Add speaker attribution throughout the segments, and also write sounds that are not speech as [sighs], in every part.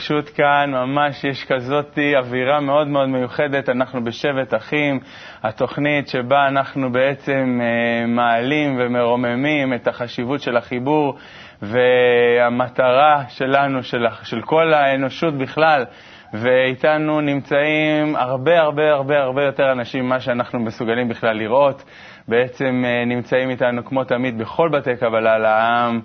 Speaker 1: התרגשות כאן, ממש יש כזאת אווירה מאוד מאוד מיוחדת. אנחנו בשבט אחים, התוכנית שבה אנחנו בעצם אה, מעלים ומרוממים את החשיבות של החיבור והמטרה שלנו, של, של כל האנושות בכלל. ואיתנו נמצאים הרבה הרבה הרבה הרבה יותר אנשים ממה שאנחנו מסוגלים בכלל לראות. בעצם אה, נמצאים איתנו כמו תמיד בכל בתי קבלה לעם.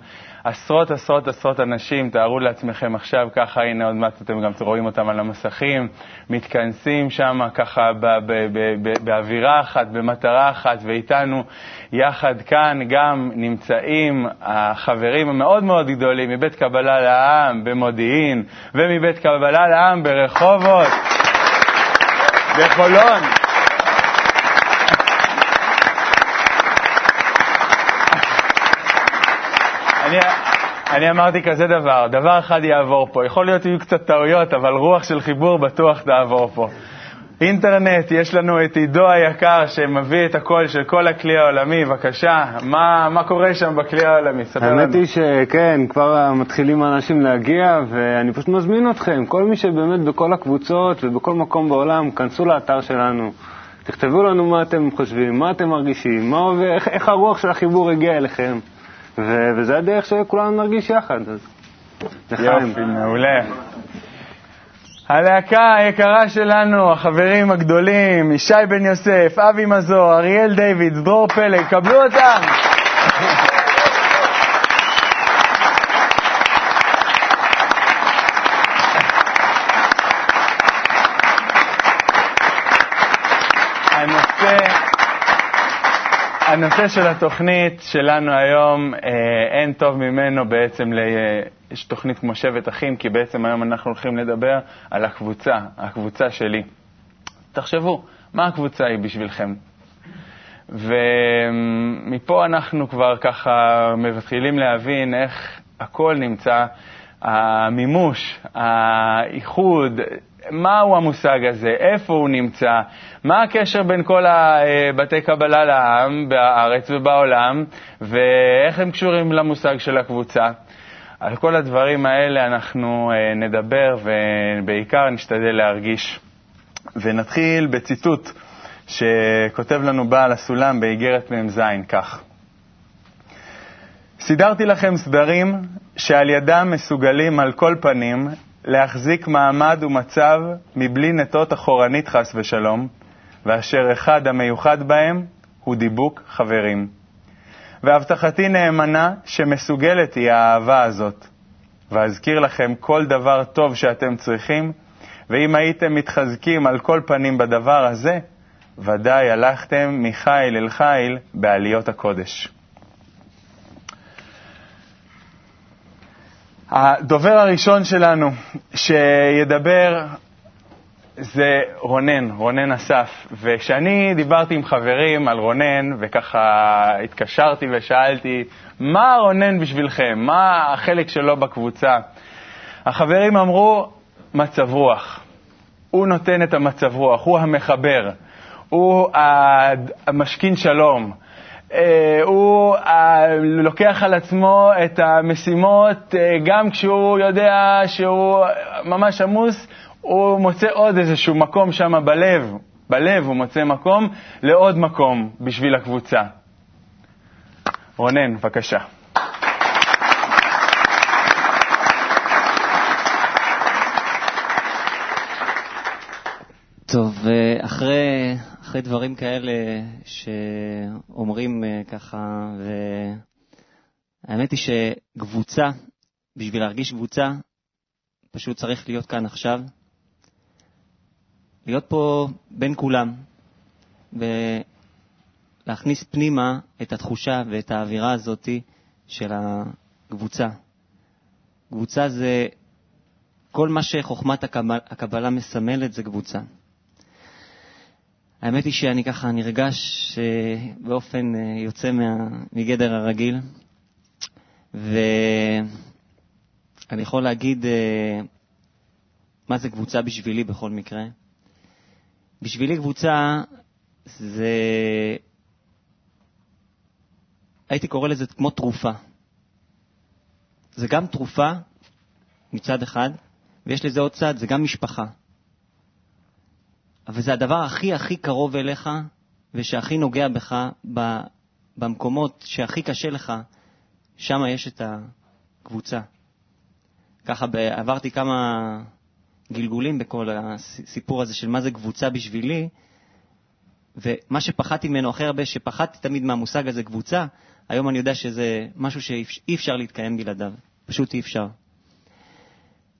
Speaker 1: עשרות עשרות עשרות אנשים, תארו לעצמכם עכשיו ככה, הנה עוד מעט אתם גם רואים אותם על המסכים, מתכנסים שם ככה באווירה אחת, במטרה אחת, ואיתנו יחד כאן גם נמצאים החברים המאוד מאוד גדולים מבית קבלה לעם במודיעין ומבית קבלה לעם ברחובות, בחולון. אני, אני אמרתי כזה דבר, דבר אחד יעבור פה. יכול להיות שיהיו קצת טעויות, אבל רוח של חיבור בטוח תעבור פה. אינטרנט, יש לנו את עידו היקר שמביא את הקול של כל הכלי העולמי. בבקשה, מה, מה קורה שם בכלי העולמי?
Speaker 2: ספר לנו. האמת היא שכן, כבר מתחילים אנשים להגיע, ואני פשוט מזמין אתכם, כל מי שבאמת בכל הקבוצות ובכל מקום בעולם, כנסו לאתר שלנו. תכתבו לנו מה אתם חושבים, מה אתם מרגישים, מה, איך, איך הרוח של החיבור הגיע אליכם. ו- וזה הדרך שכולנו נרגיש יחד. אז
Speaker 1: יופי, מעולה. הלהקה היקרה שלנו, החברים הגדולים, ישי בן יוסף, אבי מזור, אריאל דיוויד, דרור פלג, קבלו אותם! הנושא של התוכנית שלנו היום, אה, אין טוב ממנו בעצם, יש תוכנית כמו שבט אחים, כי בעצם היום אנחנו הולכים לדבר על הקבוצה, הקבוצה שלי. תחשבו, מה הקבוצה היא בשבילכם? ומפה אנחנו כבר ככה מתחילים להבין איך הכל נמצא, המימוש, האיחוד, מהו המושג הזה, איפה הוא נמצא, מה הקשר בין כל הבתי קבלה לעם בארץ ובעולם, ואיך הם קשורים למושג של הקבוצה. על כל הדברים האלה אנחנו אה, נדבר, ובעיקר נשתדל להרגיש. ונתחיל בציטוט שכותב לנו בעל הסולם באיגרת מ"ז, כך: סידרתי לכם סדרים שעל ידם מסוגלים על כל פנים להחזיק מעמד ומצב מבלי נטות אחורנית חס ושלום, ואשר אחד המיוחד בהם הוא דיבוק חברים. והבטחתי נאמנה שמסוגלת היא האהבה הזאת. ואזכיר לכם כל דבר טוב שאתם צריכים, ואם הייתם מתחזקים על כל פנים בדבר הזה, ודאי הלכתם מחיל אל חיל בעליות הקודש. הדובר הראשון שלנו שידבר זה רונן, רונן אסף. וכשאני דיברתי עם חברים על רונן, וככה התקשרתי ושאלתי, מה רונן בשבילכם? מה החלק שלו בקבוצה? החברים אמרו, מצב רוח. הוא נותן את המצב רוח, הוא המחבר, הוא המשכין שלום. אה, הוא אה, לוקח על עצמו את המשימות אה, גם כשהוא יודע שהוא ממש עמוס, הוא מוצא עוד איזשהו מקום שם בלב, בלב הוא מוצא מקום לעוד מקום בשביל הקבוצה. רונן, בבקשה.
Speaker 3: טוב, אחרי, אחרי דברים כאלה שאומרים ככה, והאמת היא שקבוצה, בשביל להרגיש קבוצה, פשוט צריך להיות כאן עכשיו, להיות פה בין כולם, ולהכניס פנימה את התחושה ואת האווירה הזאת של הקבוצה. קבוצה זה כל מה שחוכמת הקבלה מסמלת זה קבוצה. האמת היא שאני ככה נרגש באופן אה, יוצא מה, מגדר הרגיל, ואני יכול להגיד אה, מה זה קבוצה בשבילי בכל מקרה. בשבילי קבוצה זה, הייתי קורא לזה כמו תרופה. זה גם תרופה מצד אחד, ויש לזה עוד צד, זה גם משפחה. אבל זה הדבר הכי הכי קרוב אליך, ושהכי נוגע בך, במקומות שהכי קשה לך, שם יש את הקבוצה. ככה עברתי כמה גלגולים בכל הסיפור הזה של מה זה קבוצה בשבילי, ומה שפחדתי ממנו הכי הרבה, שפחדתי תמיד מהמושג הזה קבוצה, היום אני יודע שזה משהו שאי אפשר להתקיים בלעדיו, פשוט אי אפשר.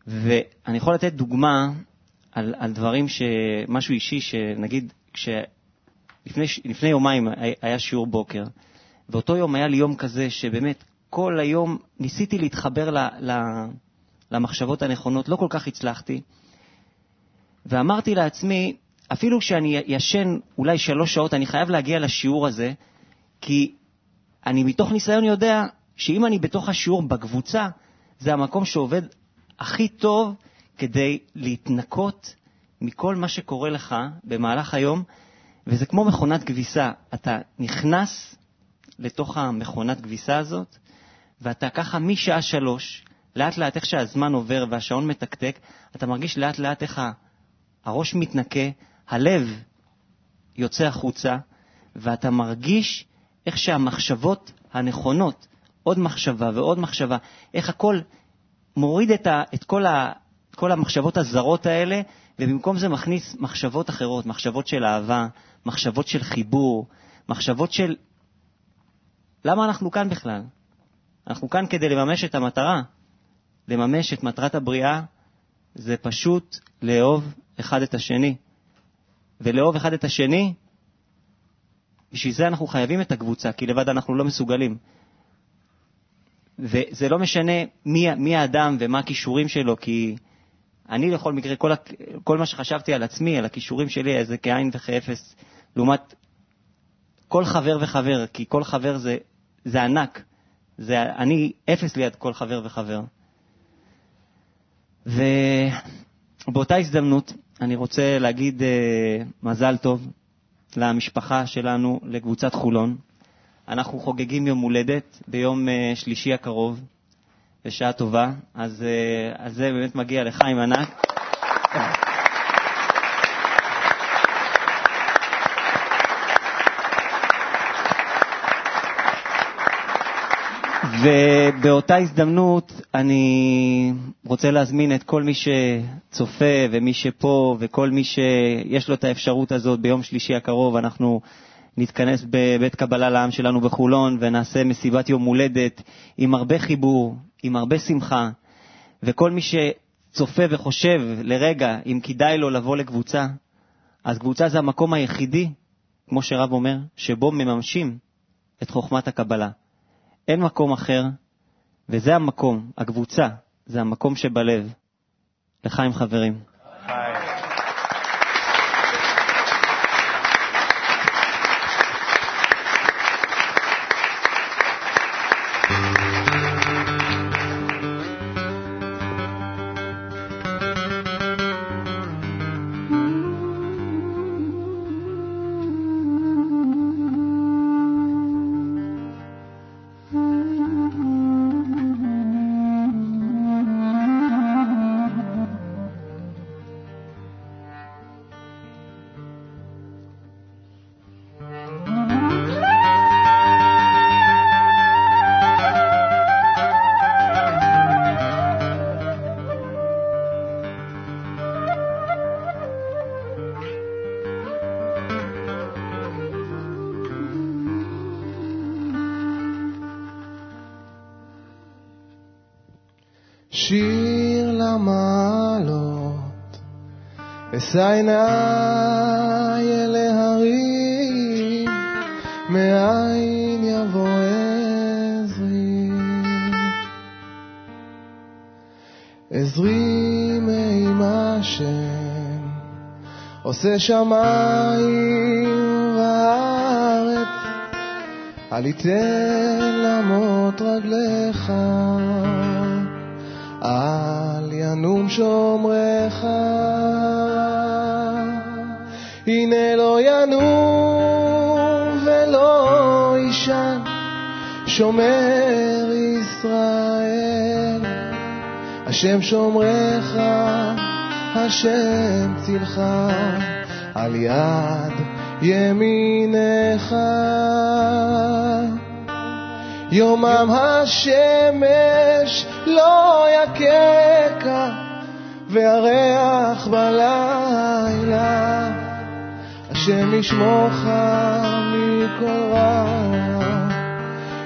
Speaker 3: ואני יכול לתת דוגמה על, על דברים, ש... משהו אישי, שנגיד, כשלפני לפני יומיים היה שיעור בוקר, ואותו יום היה לי יום כזה שבאמת כל היום ניסיתי להתחבר ל, ל, למחשבות הנכונות, לא כל כך הצלחתי, ואמרתי לעצמי, אפילו כשאני ישן אולי שלוש שעות, אני חייב להגיע לשיעור הזה, כי אני מתוך ניסיון יודע שאם אני בתוך השיעור בקבוצה, זה המקום שעובד הכי טוב כדי להתנקות מכל מה שקורה לך במהלך היום, וזה כמו מכונת כביסה. אתה נכנס לתוך המכונת כביסה הזאת, ואתה ככה משעה שלוש, לאט לאט איך שהזמן עובר והשעון מתקתק, אתה מרגיש לאט לאט איך הראש מתנקה, הלב יוצא החוצה, ואתה מרגיש איך שהמחשבות הנכונות, עוד מחשבה ועוד מחשבה, איך הכל מוריד את, ה, את כל, כל המחשבות הזרות האלה, ובמקום זה מכניס מחשבות אחרות, מחשבות של אהבה, מחשבות של חיבור, מחשבות של... למה אנחנו כאן בכלל? אנחנו כאן כדי לממש את המטרה. לממש את מטרת הבריאה זה פשוט לאהוב אחד את השני. ולאהוב אחד את השני, בשביל זה אנחנו חייבים את הקבוצה, כי לבד אנחנו לא מסוגלים. וזה לא משנה מי, מי האדם ומה הכישורים שלו, כי אני לכל מקרה, כל, כל מה שחשבתי על עצמי, על הכישורים שלי, זה כאין וכאפס, לעומת כל חבר וחבר, כי כל חבר זה, זה ענק. זה, אני אפס ליד כל חבר וחבר. ובאותה הזדמנות אני רוצה להגיד uh, מזל טוב למשפחה שלנו, לקבוצת חולון. אנחנו חוגגים יום הולדת ביום uh, שלישי הקרוב, בשעה טובה, אז, uh, אז זה באמת מגיע לחיים ענק. ובאותה הזדמנות אני רוצה להזמין את כל מי שצופה ומי שפה וכל מי שיש לו את האפשרות הזאת ביום שלישי הקרוב, אנחנו נתכנס בבית קבלה לעם שלנו בחולון ונעשה מסיבת יום הולדת עם הרבה חיבור, עם הרבה שמחה, וכל מי שצופה וחושב לרגע אם כדאי לו לבוא לקבוצה, אז קבוצה זה המקום היחידי, כמו שרב אומר, שבו מממשים את חוכמת הקבלה. אין מקום אחר, וזה המקום, הקבוצה, זה המקום שבלב. לחיים חברים.
Speaker 4: אשא עיניי אל ההרים, מאין יבוא עזרי. עזרי מעם השם, עושה שמיים וארץ, אל יתן למות רגליך. אל ינום שומרך הנה לא ינום ולא יישן, שומר ישראל, השם שומרך, השם צילך, על יד ימינך. יומם השמש לא יככה, והריח בלילה, השם ישמורך מכל רע,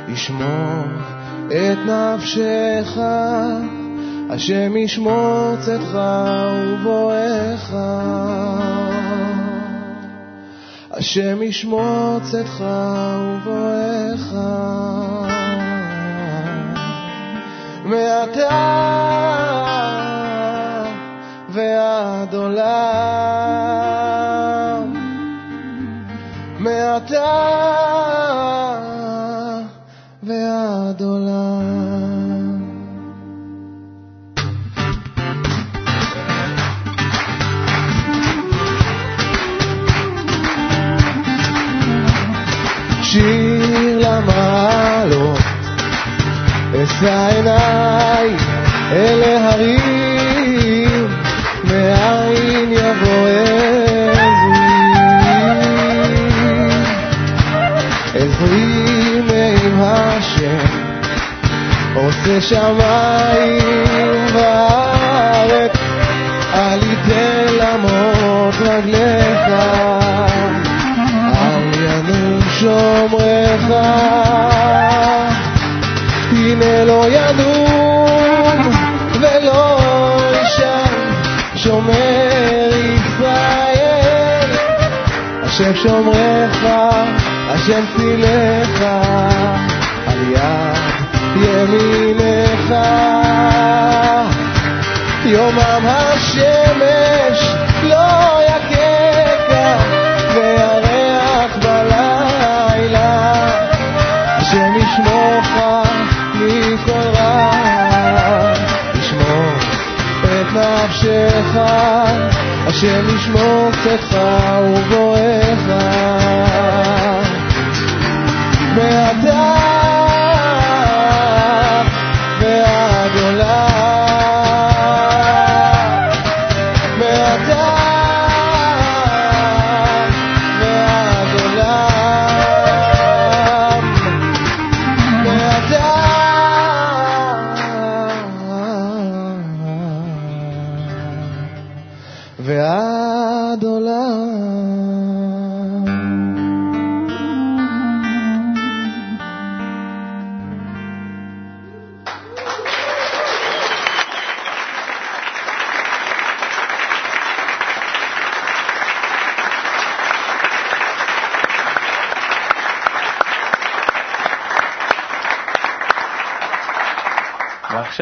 Speaker 4: ישמור את נפשך, השם ישמור צאתך ובואך. השם ישמור צאתך ובואך. מעתה מעתה ועד עולם. שיר למעלות, אשא עיניי אל ההרים, עושה שמיים וארץ, אל ייתן למות רגליך. אל ינום שומרך, הנה לא ינום ולא ישן, שומר ישראל. השם שומרך, השם צילך, על יד ימינך. יומם השמש לא יככה, והריח בלילה. השם ישמורך מכל רע, ישמור את נפשך, השם ישמור צאתך ובואך.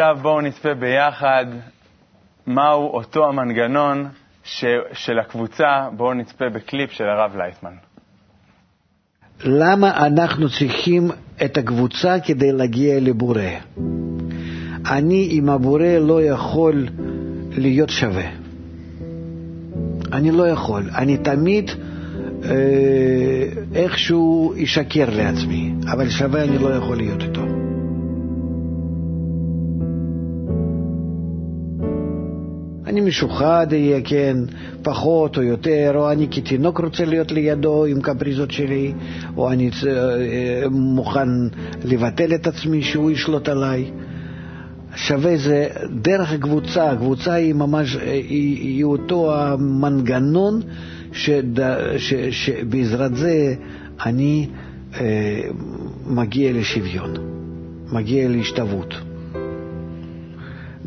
Speaker 1: ועכשיו בואו נצפה ביחד מהו אותו המנגנון ש, של הקבוצה. בואו נצפה בקליפ של הרב לייטמן.
Speaker 5: למה אנחנו צריכים את הקבוצה כדי להגיע לבורא? אני עם הבורא לא יכול להיות שווה. אני לא יכול. אני תמיד אה, איכשהו אשקר לעצמי, אבל שווה אני לא יכול להיות איתו. אני משוחד אהיה, כן, פחות או יותר, או אני כתינוק רוצה להיות לידו עם קפריזות שלי, או אני אה, מוכן לבטל את עצמי שהוא ישלוט עליי. שווה זה דרך הקבוצה, הקבוצה היא ממש, אה, היא, היא אותו המנגנון שד, ש, שבעזרת זה אני אה, מגיע לשוויון, מגיע להשתוות.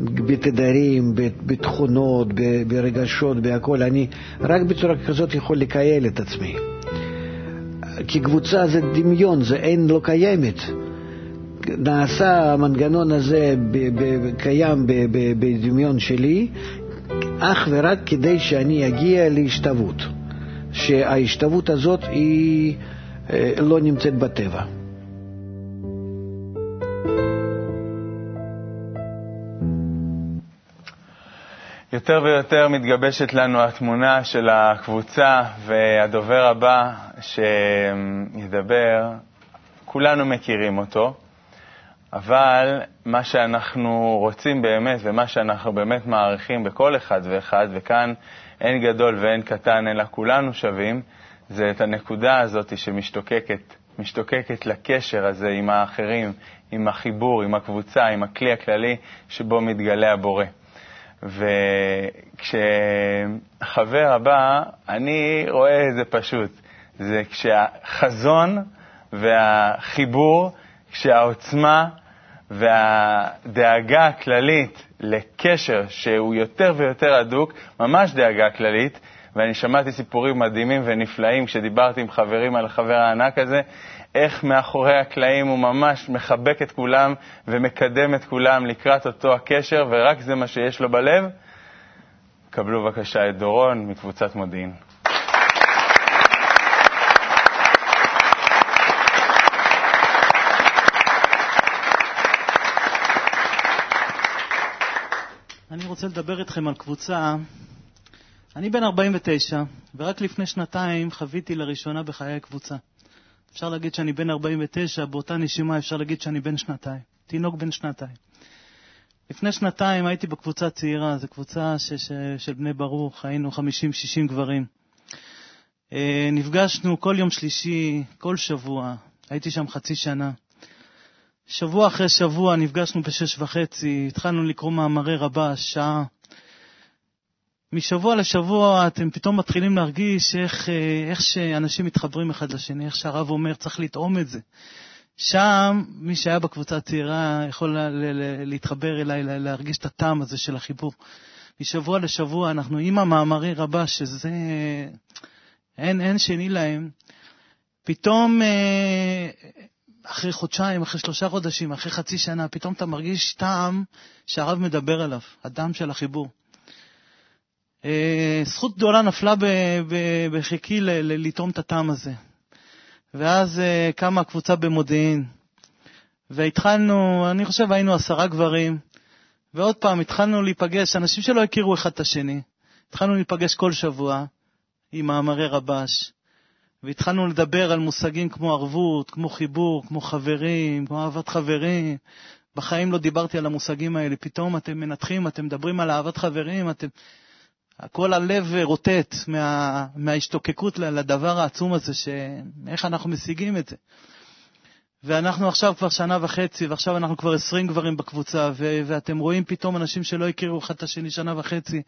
Speaker 5: בתדרים, בתכונות, ברגשות, בהכל. אני רק בצורה כזאת יכול לקייל את עצמי. כי קבוצה זה דמיון, זה אין לא קיימת. נעשה המנגנון הזה קיים בדמיון שלי אך ורק כדי שאני אגיע להשתוות. שההשתוות הזאת היא אה, לא נמצאת בטבע.
Speaker 1: יותר ויותר מתגבשת לנו התמונה של הקבוצה, והדובר הבא שידבר, כולנו מכירים אותו, אבל מה שאנחנו רוצים באמת ומה שאנחנו באמת מעריכים בכל אחד ואחד, וכאן אין גדול ואין קטן, אלא כולנו שווים, זה את הנקודה הזאת שמשתוקקת, משתוקקת לקשר הזה עם האחרים, עם החיבור, עם הקבוצה, עם הכלי הכללי שבו מתגלה הבורא. וכשהחבר הבא, אני רואה את זה פשוט. זה כשהחזון והחיבור, כשהעוצמה והדאגה הכללית לקשר שהוא יותר ויותר הדוק, ממש דאגה כללית, ואני שמעתי סיפורים מדהימים ונפלאים כשדיברתי עם חברים על החבר הענק הזה, איך מאחורי הקלעים הוא ממש מחבק את כולם ומקדם את כולם לקראת אותו הקשר, ורק זה מה שיש לו בלב. קבלו בבקשה את דורון מקבוצת מודיעין.
Speaker 6: אני רוצה לדבר איתכם על קבוצה. אני בן 49, ורק לפני שנתיים חוויתי לראשונה בחיי קבוצה. אפשר להגיד שאני בן 49, באותה נשימה אפשר להגיד שאני בן שנתיים. תינוק בן שנתיים. לפני שנתיים הייתי בקבוצה צעירה, זו קבוצה ש, ש, של בני ברוך, היינו 50-60 גברים. אה, נפגשנו כל יום שלישי, כל שבוע, הייתי שם חצי שנה. שבוע אחרי שבוע נפגשנו בשש וחצי, התחלנו לקרוא מאמרי רבש, שעה. משבוע לשבוע אתם פתאום מתחילים להרגיש איך, אה, איך שאנשים מתחברים אחד לשני, איך שהרב אומר, צריך לטעום את זה. שם, מי שהיה בקבוצה הצעירה יכול לה, לה, לה, להתחבר אליי, לה, להרגיש את הטעם הזה של החיבור. משבוע לשבוע אנחנו עם המאמרי רבש, שזה אין, אין שני להם. פתאום אה, אחרי חודשיים, אחרי שלושה חודשים, אחרי חצי שנה, פתאום אתה מרגיש טעם שהרב מדבר עליו, הדם של החיבור. אה, זכות גדולה נפלה בחיקי לטעום את הטעם הזה. ואז אה, קמה הקבוצה במודיעין, והתחלנו, אני חושב היינו עשרה גברים, ועוד פעם התחלנו להיפגש, אנשים שלא הכירו אחד את השני. התחלנו להיפגש כל שבוע עם מאמרי רבש, והתחלנו לדבר על מושגים כמו ערבות, כמו חיבור, כמו חברים, כמו אהבת חברים. בחיים לא דיברתי על המושגים האלה, פתאום אתם מנתחים, אתם מדברים על אהבת חברים, אתם... כל הלב רוטט מה, מההשתוקקות לדבר העצום הזה, שאיך אנחנו משיגים את זה. ואנחנו עכשיו כבר שנה וחצי, ועכשיו אנחנו כבר עשרים גברים בקבוצה, ו- ואתם רואים פתאום אנשים שלא הכירו אחד את השני שנה וחצי,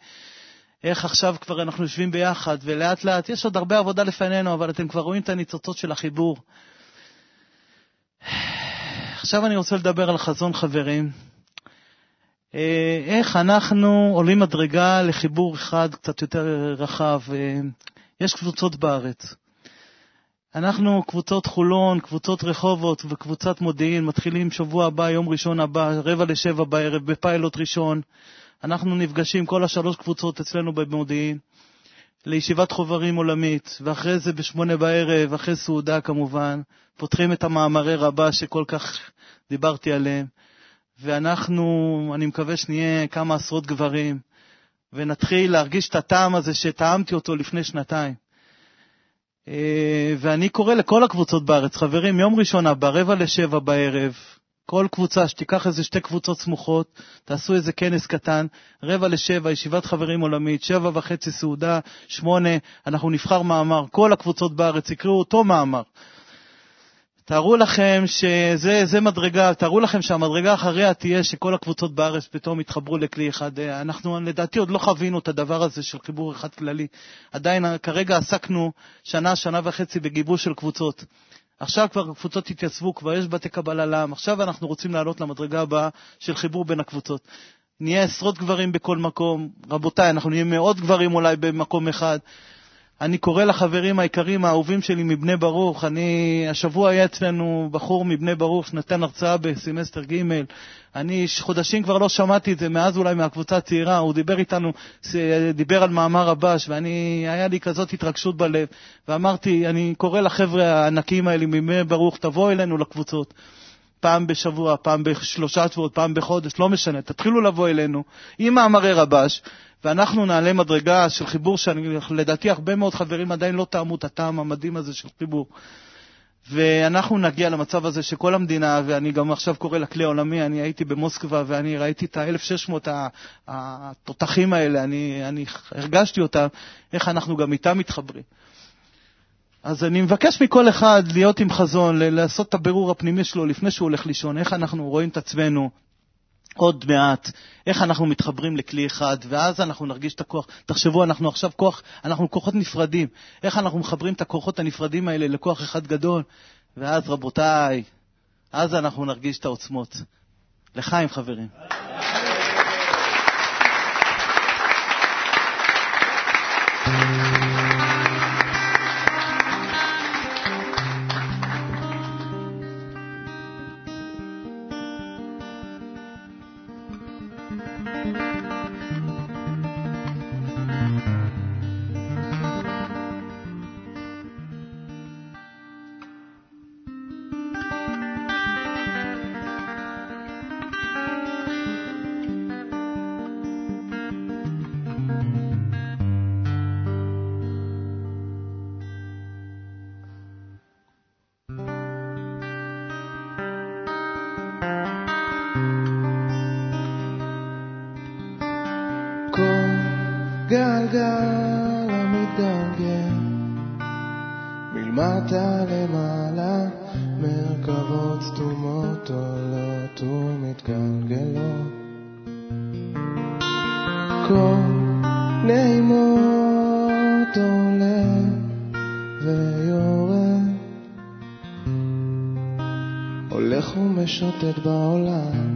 Speaker 6: איך עכשיו כבר אנחנו יושבים ביחד, ולאט לאט, יש עוד הרבה עבודה לפנינו, אבל אתם כבר רואים את הניצוצות של החיבור. [sighs] עכשיו אני רוצה לדבר על חזון חברים. אה, איך אנחנו עולים מדרגה לחיבור אחד קצת יותר רחב. אה, יש קבוצות בארץ. אנחנו, קבוצות חולון, קבוצות רחובות וקבוצת מודיעין, מתחילים שבוע הבא, יום ראשון הבא, רבע לשבע בערב, בפיילוט ראשון. אנחנו נפגשים, כל השלוש קבוצות אצלנו במודיעין, לישיבת חוברים עולמית, ואחרי זה בשמונה בערב, אחרי סעודה כמובן, פותחים את המאמרי רבה שכל כך דיברתי עליהם. ואנחנו, אני מקווה שנהיה כמה עשרות גברים, ונתחיל להרגיש את הטעם הזה שטעמתי אותו לפני שנתיים. אה, ואני קורא לכל הקבוצות בארץ, חברים, יום ראשון הבא, רבע לשבע בערב, כל קבוצה, שתיקח איזה שתי קבוצות סמוכות, תעשו איזה כנס קטן, רבע לשבע, ישיבת חברים עולמית, שבע וחצי סעודה, שמונה, אנחנו נבחר מאמר, כל הקבוצות בארץ יקראו אותו מאמר. תארו לכם שזה מדרגה, תארו לכם שהמדרגה אחריה תהיה שכל הקבוצות בארץ פתאום יתחברו לכלי אחד. אנחנו לדעתי עוד לא חווינו את הדבר הזה של חיבור אחד כללי. עדיין כרגע עסקנו שנה, שנה וחצי בגיבוש של קבוצות. עכשיו כבר הקבוצות התייצבו, כבר יש בתי קבלה לעם, עכשיו אנחנו רוצים לעלות למדרגה הבאה של חיבור בין הקבוצות. נהיה עשרות גברים בכל מקום, רבותיי, אנחנו נהיה מאות גברים אולי במקום אחד. אני קורא לחברים היקרים האהובים שלי מבני ברוך, אני, השבוע היה אצלנו בחור מבני ברוך שנתן הרצאה בסמסטר ג', אני חודשים כבר לא שמעתי את זה, מאז אולי מהקבוצה הצעירה, הוא דיבר איתנו, דיבר על מאמר רבש, ואני, היה לי כזאת התרגשות בלב, ואמרתי, אני קורא לחבר'ה הענקים האלה מבני ברוך, תבואו אלינו לקבוצות. פעם בשבוע, פעם בשלושה שבועות, פעם בחודש, לא משנה, תתחילו לבוא אלינו עם מאמרי רבש, ואנחנו נעלה מדרגה של חיבור שלדעתי הרבה מאוד חברים עדיין לא טעמו את הטעם המדהים הזה של חיבור. ואנחנו נגיע למצב הזה שכל המדינה, ואני גם עכשיו קורא לכלי העולמי, אני הייתי במוסקבה ואני ראיתי את ה-1600 התותחים האלה, אני, אני הרגשתי אותם, איך אנחנו גם איתם מתחברים. אז אני מבקש מכל אחד להיות עם חזון, לעשות את הבירור הפנימי שלו לפני שהוא הולך לישון, איך אנחנו רואים את עצמנו עוד מעט, איך אנחנו מתחברים לכלי אחד, ואז אנחנו נרגיש את הכוח. תחשבו, אנחנו עכשיו כוח, אנחנו כוחות נפרדים. איך אנחנו מחברים את הכוחות הנפרדים האלה לכוח אחד גדול? ואז, רבותיי, אז אנחנו נרגיש את העוצמות. לחיים, חברים.
Speaker 4: גלגל המתגלגל מלמטה למעלה מרכבות סתומות עולות ומתגלגלות. כל נעימות עולה ויורד. הולך ומשוטט בעולם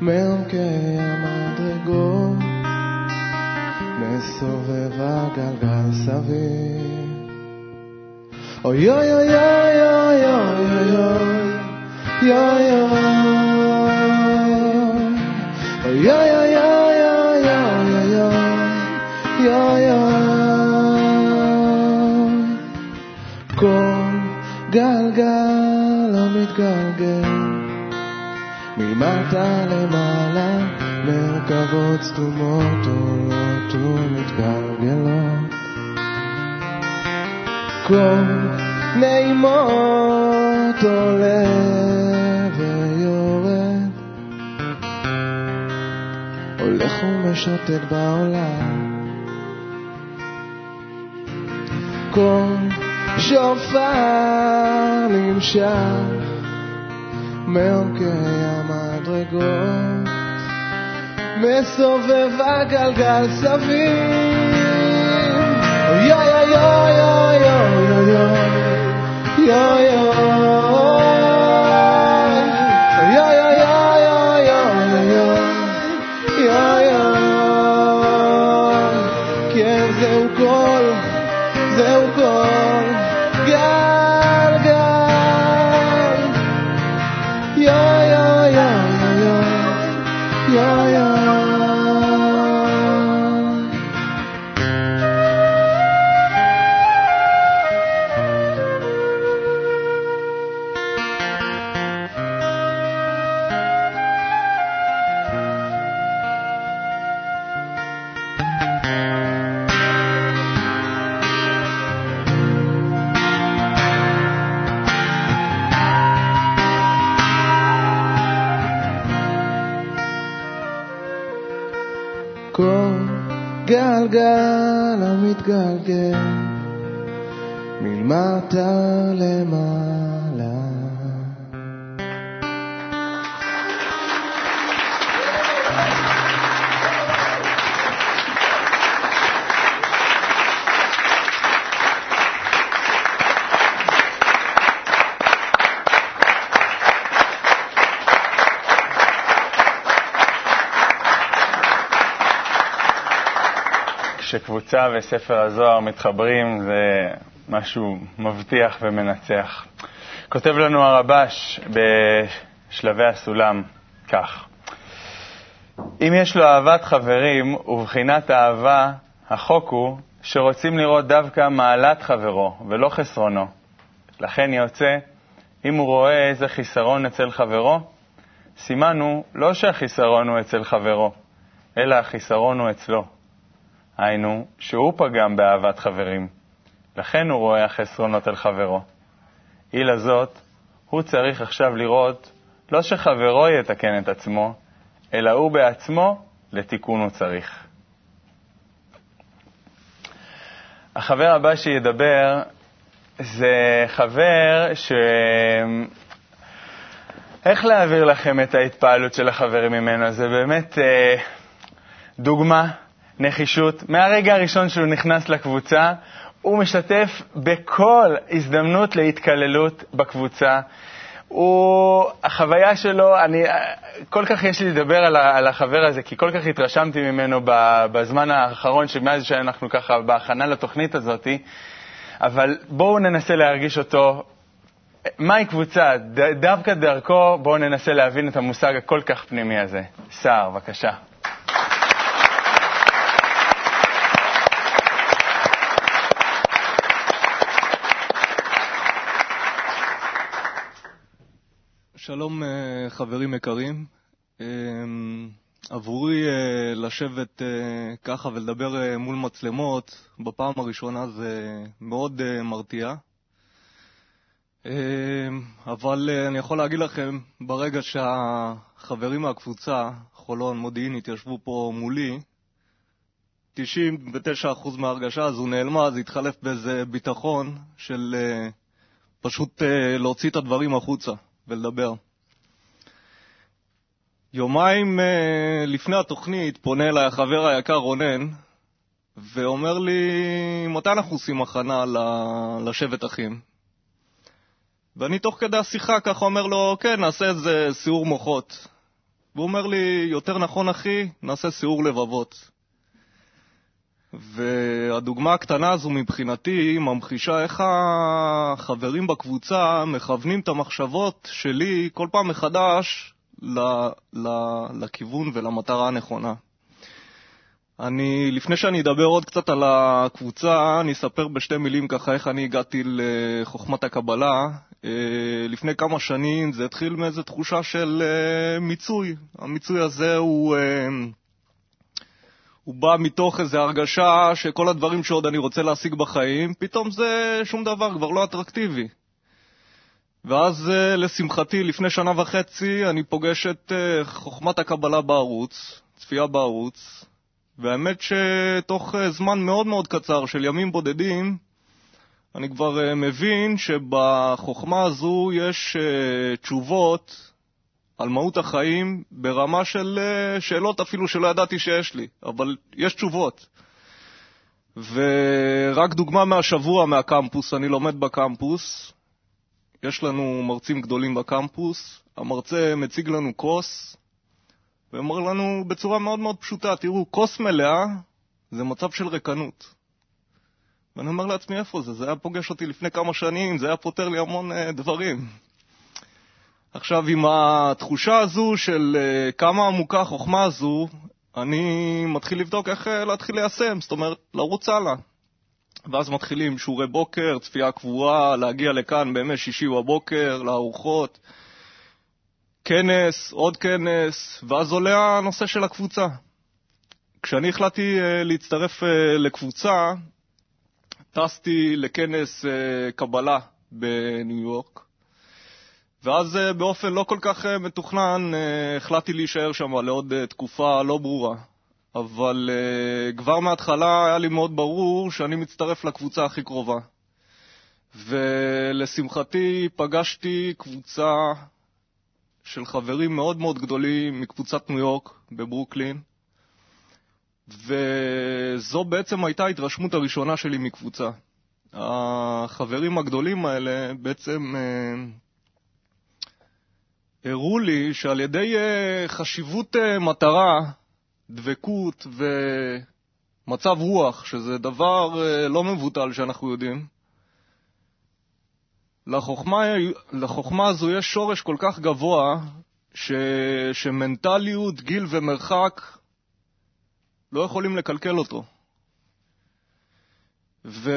Speaker 4: מעומקי המדרגות מסובב הגלגל סביב אוי אוי אוי אוי אוי אוי אוי אוי אוי אוי כל גלגל המתגלגל מלמטה למעלה מרכבות סתומות עולות ומתגלגלות. כל נעימות עולה ויורד. הולך ומשוטט בעולם. כל שופר נמשך מעומקי המדרגות מסובב הגלגל סביב אוי אוי אוי אוי אוי אוי אוי אוי המתגלגל מלמטה למעלה
Speaker 1: כשקבוצה וספר הזוהר מתחברים זה משהו מבטיח ומנצח. כותב לנו הרבש בשלבי הסולם כך: אם יש לו אהבת חברים ובחינת אהבה, החוק הוא שרוצים לראות דווקא מעלת חברו ולא חסרונו. לכן יוצא, אם הוא רואה איזה חיסרון אצל חברו, סימן הוא לא שהחיסרון הוא אצל חברו, אלא החיסרון הוא אצלו. היינו, שהוא פגם באהבת חברים, לכן הוא רואה החסרונות על חברו. אי לזאת, הוא צריך עכשיו לראות לא שחברו יתקן את עצמו, אלא הוא בעצמו לתיקון הוא צריך. החבר הבא שידבר זה חבר ש... איך להעביר לכם את ההתפעלות של החברים ממנו? זה באמת אה, דוגמה, נחישות. מהרגע הראשון שהוא נכנס לקבוצה, הוא משתף בכל הזדמנות להתקללות בקבוצה. הוא, החוויה שלו, אני, כל כך יש לי לדבר על, על החבר הזה, כי כל כך התרשמתי ממנו בזמן האחרון, שמאז שאנחנו ככה בהכנה לתוכנית הזאת, אבל בואו ננסה להרגיש אותו. מהי קבוצה? דווקא דרכו בואו ננסה להבין את המושג הכל כך פנימי הזה. סער, בבקשה.
Speaker 7: שלום אה, חברים יקרים. אה, עבורי אה, לשבת ככה ולדבר מול מצלמות בפעם הראשונה זה מאוד מרתיע. אבל אני יכול להגיד לכם, ברגע שהחברים מהקבוצה, חולון, מודיעין, התיישבו פה מולי, 99% מההרגשה הזו נעלמה, זה התחלף באיזה ביטחון של פשוט להוציא את הדברים החוצה. ולדבר. יומיים uh, לפני התוכנית פונה אליי החבר היקר רונן ואומר לי, מתי אנחנו עושים הכנה לשבט אחים? ואני תוך כדי השיחה ככה אומר לו, כן, נעשה איזה סיעור מוחות. והוא אומר לי, יותר נכון אחי, נעשה סיעור לבבות. והדוגמה הקטנה הזו מבחינתי ממחישה איך החברים בקבוצה מכוונים את המחשבות שלי כל פעם מחדש ל, ל, לכיוון ולמטרה הנכונה. אני, לפני שאני אדבר עוד קצת על הקבוצה, אני אספר בשתי מילים ככה איך אני הגעתי לחוכמת הקבלה. אה, לפני כמה שנים זה התחיל מאיזו תחושה של אה, מיצוי. המיצוי הזה הוא... הוא בא מתוך איזו הרגשה שכל הדברים שעוד אני רוצה להשיג בחיים, פתאום זה שום דבר, כבר לא אטרקטיבי. ואז, אה, לשמחתי, לפני שנה וחצי אני פוגש את אה, חוכמת הקבלה בערוץ, צפייה בערוץ, והאמת שתוך אה, זמן מאוד מאוד קצר של ימים בודדים, אני כבר מבין שבחוכמה הזו יש תשובות על מהות החיים ברמה של אה, שאלות אפילו שלא ידעתי שיש לי, אבל יש תשובות. ורק דוגמה מהשבוע מהקמפוס, אני לומד בקמפוס, יש לנו מרצים גדולים בקמפוס, המרצה מציג לנו כוס, ואומר לנו בצורה מאוד מאוד פשוטה, תראו, כוס מלאה זה מצב של ריקנות. ואני אומר לעצמי, איפה זה? זה היה פוגש אותי לפני כמה שנים, זה היה פותר לי המון uh, דברים. עכשיו, עם התחושה הזו של uh, כמה עמוקה החוכמה הזו, אני מתחיל לבדוק איך uh, להתחיל ליישם, זאת אומרת, לרוץ הלאה. ואז מתחילים שיעורי בוקר, צפייה קבועה, להגיע לכאן בימי שישי בבוקר, לארוחות, כנס, עוד כנס, ואז עולה הנושא של הקבוצה. כשאני החלטתי uh, להצטרף לקבוצה, טסתי לכנס קבלה בניו יורק, ואז אה, באופן לא כל כך אה, מתוכנן אה, החלטתי להישאר שם לעוד תקופה לא ברורה. אבל כבר מההתחלה היה לי מאוד ברור שאני מצטרף לקבוצה הכי קרובה. ולשמחתי פגשתי קבוצה של חברים מאוד מאוד גדולים מקבוצת ניו יורק בברוקלין, וזו בעצם הייתה ההתרשמות הראשונה שלי מקבוצה. החברים הגדולים האלה בעצם הראו לי שעל ידי uh, חשיבות uh, מטרה, דבקות ומצב רוח, שזה דבר uh, לא מבוטל שאנחנו יודעים, לחוכמה, לחוכמה הזו יש שורש כל כך גבוה, ש, שמנטליות, גיל ומרחק לא יכולים לקלקל אותו. ו...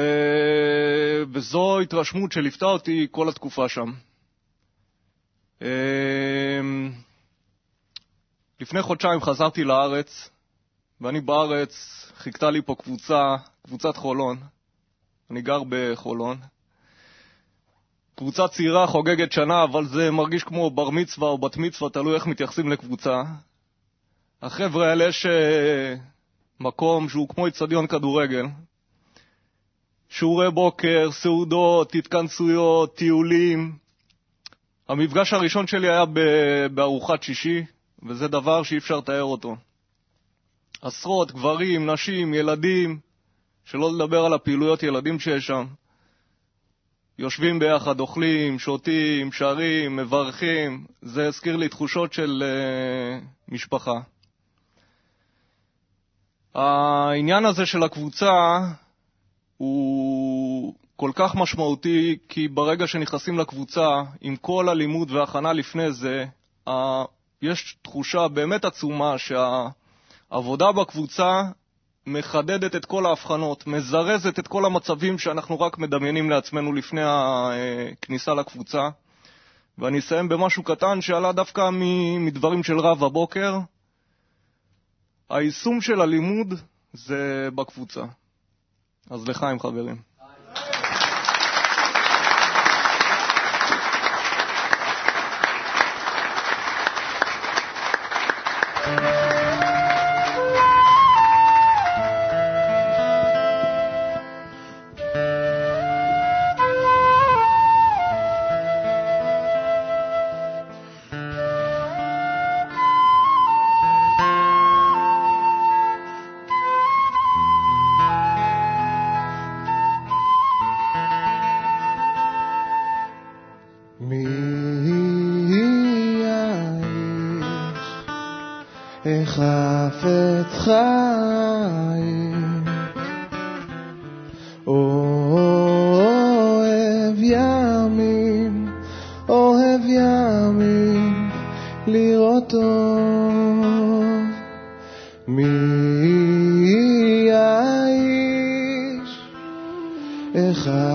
Speaker 7: וזו התרשמות שליוותה אותי כל התקופה שם. אמ, לפני חודשיים חזרתי לארץ, ואני בארץ, חיכתה לי פה קבוצה, קבוצת חולון. אני גר בחולון. קבוצה צעירה חוגגת שנה, אבל זה מרגיש כמו בר מצווה או בת מצווה, תלוי איך מתייחסים לקבוצה. החבר'ה האלה יש אה, מקום שהוא כמו אצטדיון כדורגל. שיעורי בוקר, סעודות, התכנסויות, טיולים. המפגש הראשון שלי היה בארוחת שישי, וזה דבר שאי אפשר לתאר אותו. עשרות גברים, נשים, ילדים, שלא לדבר על הפעילויות ילדים שיש שם. יושבים ביחד, אוכלים, שותים, שרים, מברכים. זה הזכיר לי תחושות של uh, משפחה. העניין הזה של הקבוצה הוא כל כך משמעותי, כי ברגע שנכנסים לקבוצה, עם כל הלימוד וההכנה לפני זה, יש תחושה באמת עצומה שהעבודה בקבוצה מחדדת את כל ההבחנות, מזרזת את כל המצבים שאנחנו רק מדמיינים לעצמנו לפני הכניסה לקבוצה. ואני אסיים במשהו קטן שעלה דווקא מדברים של רב הבוקר. היישום של הלימוד זה בקבוצה. אז לחיים חברים.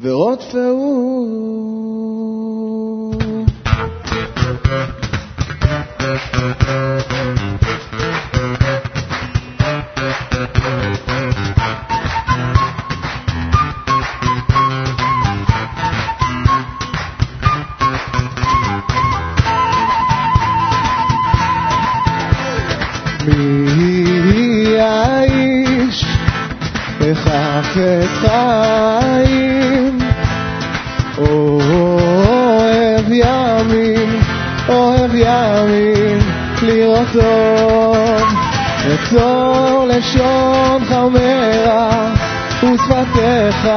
Speaker 4: בקש שלום, ורודפהו חפץ חיים, אוהב ימים, אוהב ימים, לראות טוב, אצור לשון חמרה, ושפתיך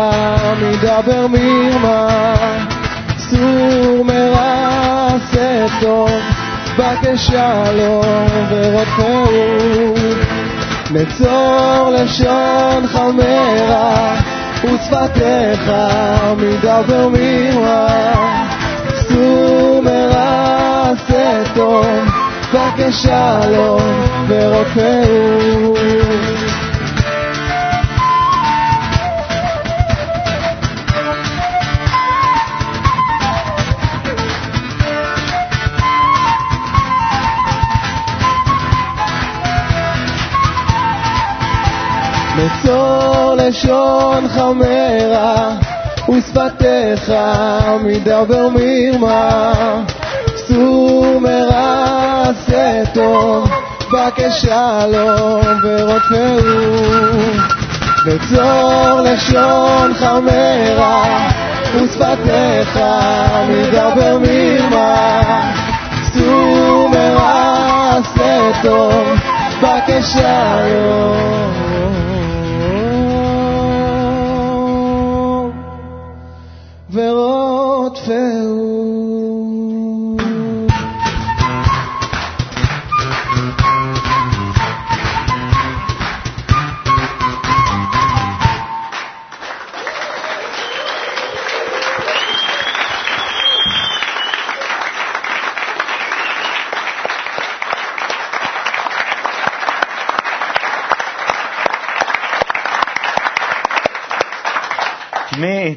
Speaker 4: מדבר מרמה, סור מרע עשה טוב, בקש שלום ורודפהו. נצור לשון חמרה, ושפתיך מדבר מרמה. סור מרע עשה טוב, בקש שלום ורופאו. נצור לשון חמרה, ושפתיך מדבר מרמה. סור מרע עשה טוב, בקש שלום ורודפהו. בצור לשון חמרה ושפתיך מדבר מרמה סור מרע עשה טוב בקשה היום ורודפהו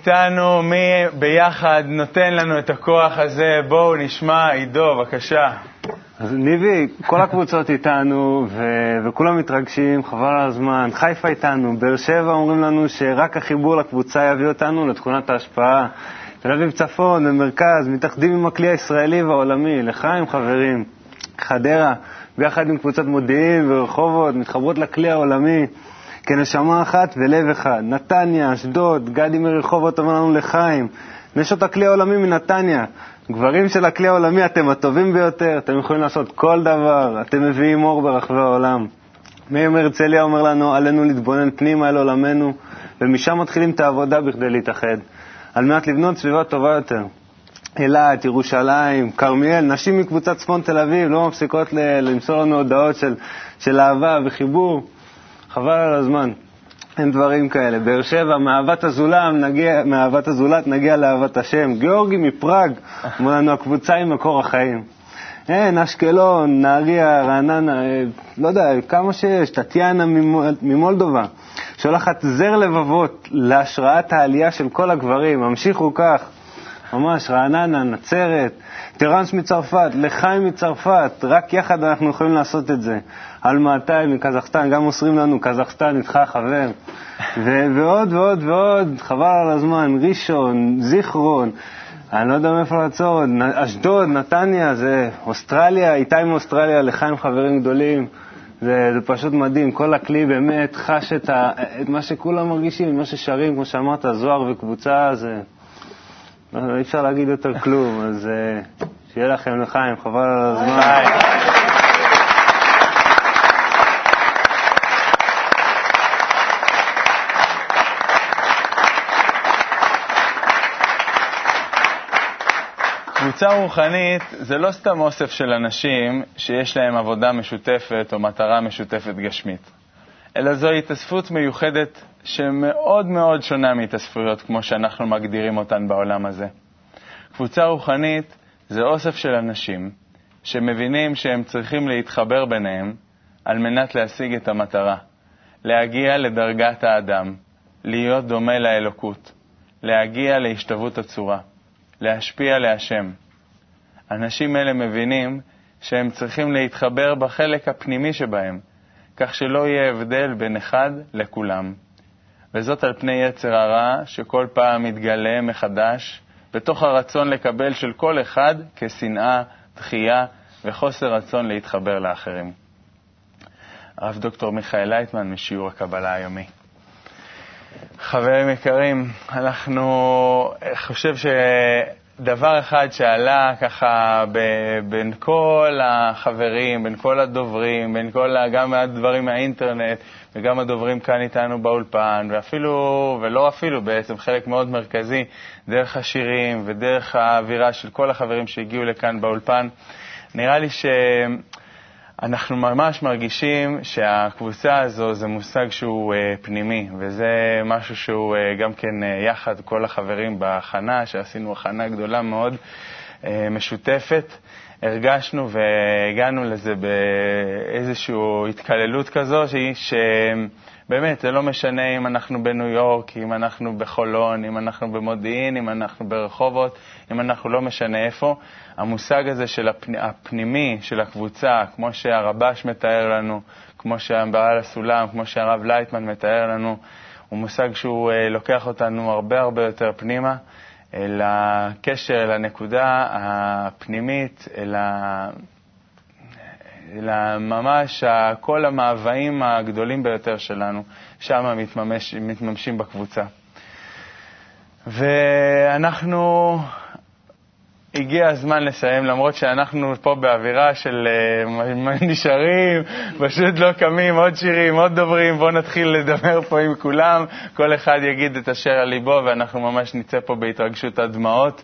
Speaker 1: איתנו, מי ביחד נותן לנו את הכוח הזה? בואו נשמע, עידו, בבקשה.
Speaker 2: אז ניבי, כל הקבוצות איתנו, ו- וכולם מתרגשים, חבל על הזמן. חיפה איתנו, באר שבע אומרים לנו שרק החיבור לקבוצה יביא אותנו לתכונת ההשפעה. תל אביב צפון, במרכז, מתאחדים עם הכלי הישראלי והעולמי, לחיים חברים. חדרה, ביחד עם קבוצת מודיעין ורחובות, מתחברות לכלי העולמי. כנשמה אחת ולב אחד. נתניה, אשדוד, גדי מרחובות אומר לנו לחיים. נשות הכלי העולמי מנתניה. גברים של הכלי העולמי, אתם הטובים ביותר, אתם יכולים לעשות כל דבר, אתם מביאים אור ברחבי העולם. מאיר מהרצליה אומר לנו, עלינו להתבונן פנימה אל עולמנו, ומשם מתחילים את העבודה בכדי להתאחד, על מנת לבנות סביבה טובה יותר. אילת, ירושלים, כרמיאל, נשים מקבוצת צפון תל אביב לא מפסיקות למסור לנו הודעות של, של אהבה וחיבור. חבל על הזמן. אין דברים כאלה. באר שבע, מאהבת הזולם, נגיע, מאהבת הזולת נגיע לאהבת השם. גיאורגי מפראג, אומר לנו, הקבוצה היא מקור החיים. אין, אשקלון, נהריה, רעננה, אה, לא יודע, כמה שיש, טטיאנה ממול- ממולדובה, שולחת זר לבבות להשראת העלייה של כל הגברים, המשיכו כך, ממש, רעננה, נצרת, טראנס מצרפת, לחיים מצרפת, רק יחד אנחנו יכולים לעשות את זה. אלמאתאי מקזחסטן, גם מוסרים לנו, קזחסטן איתך חבר. ו- ועוד ועוד ועוד, חבל על הזמן, ראשון, זיכרון, אני לא יודע מאיפה לעצור, אשדוד, נתניה, זה אוסטרליה, איתי מאוסטרליה, לחיים חברים גדולים. זה, זה פשוט מדהים, כל הכלי באמת חש את, ה, את מה שכולם מרגישים, מה ששרים, כמו שאמרת, זוהר וקבוצה, זה... לא, אי אפשר להגיד יותר כלום, אז אה, שיהיה לכם לחיים, חבל על הזמן.
Speaker 1: קבוצה רוחנית זה לא סתם אוסף של אנשים שיש להם עבודה משותפת או מטרה משותפת גשמית, אלא זו התאספות מיוחדת שמאוד מאוד שונה מהתאספויות כמו שאנחנו מגדירים אותן בעולם הזה. קבוצה רוחנית זה אוסף של אנשים שמבינים שהם צריכים להתחבר ביניהם על מנת להשיג את המטרה, להגיע לדרגת האדם, להיות דומה לאלוקות, להגיע להשתוות הצורה. להשפיע להשם. אנשים אלה מבינים שהם צריכים להתחבר בחלק הפנימי שבהם, כך שלא יהיה הבדל בין אחד לכולם. וזאת על פני יצר הרע שכל פעם מתגלה מחדש בתוך הרצון לקבל של כל אחד כשנאה, דחייה וחוסר רצון להתחבר לאחרים. הרב דוקטור מיכאל לייטמן משיעור הקבלה היומי. חברים יקרים, אנחנו, חושב שדבר אחד שעלה ככה ב- בין כל החברים, בין כל הדוברים, בין כל, גם הדברים מהאינטרנט וגם הדוברים כאן איתנו באולפן, ואפילו, ולא אפילו בעצם, חלק מאוד מרכזי, דרך השירים ודרך האווירה של כל החברים שהגיעו לכאן באולפן, נראה לי ש... אנחנו ממש מרגישים שהקבוצה הזו זה מושג שהוא אה, פנימי, וזה משהו שהוא אה, גם כן אה, יחד כל החברים בהכנה, שעשינו הכנה גדולה מאוד אה, משותפת, הרגשנו והגענו לזה באיזושהי התקללות כזו, שבאמת, זה לא משנה אם אנחנו בניו יורק, אם אנחנו בחולון, אם אנחנו במודיעין, אם אנחנו ברחובות, אם אנחנו לא משנה איפה, המושג הזה של הפנ... הפנימי של הקבוצה, כמו שהרבש מתאר לנו, כמו שהבעל הסולם, כמו שהרב לייטמן מתאר לנו, הוא מושג שהוא אה, לוקח אותנו הרבה הרבה יותר פנימה, אל הקשר, אל הנקודה הפנימית, אל, ה... אלא ממש כל המאוויים הגדולים ביותר שלנו, שם מתממש, מתממשים בקבוצה. ואנחנו, הגיע הזמן לסיים, למרות שאנחנו פה באווירה של מה נשארים, פשוט לא קמים, עוד שירים, עוד דוברים, בואו נתחיל לדבר פה עם כולם, כל אחד יגיד את אשר על ליבו, ואנחנו ממש נצא פה בהתרגשות עד דמעות.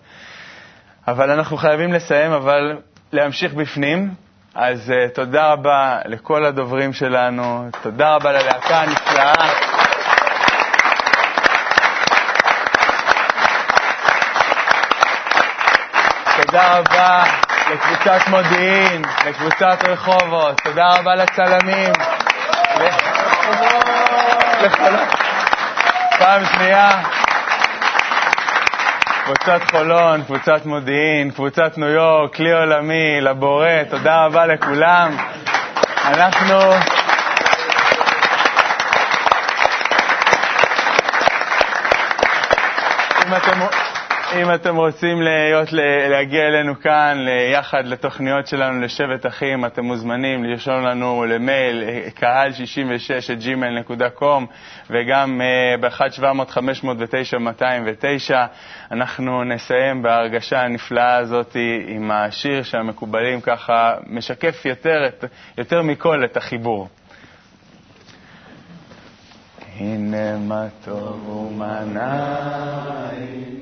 Speaker 1: אבל אנחנו חייבים לסיים, אבל להמשיך בפנים. אז uh, תודה רבה לכל הדוברים שלנו, תודה רבה ללהקה הנפלאה. תודה רבה לקבוצת מודיעין, לקבוצת רחובות, תודה רבה לצלמים. פעם שנייה. קבוצת חולון, קבוצת מודיעין, קבוצת ניו יורק, כלי עולמי, לבורא, תודה רבה לכולם. אנחנו... אם אתם, אם אתם רוצים להיות, להגיע אלינו כאן, יחד לתוכניות שלנו לשבט אחים, אתם מוזמנים לרשום לנו למייל קהל66@gmail.com וגם ב-1-700-509-209. אנחנו נסיים בהרגשה הנפלאה הזאת עם השיר שהמקובלים ככה משקף יותר, יותר מכל את החיבור. הנה מה טוב ומה נעים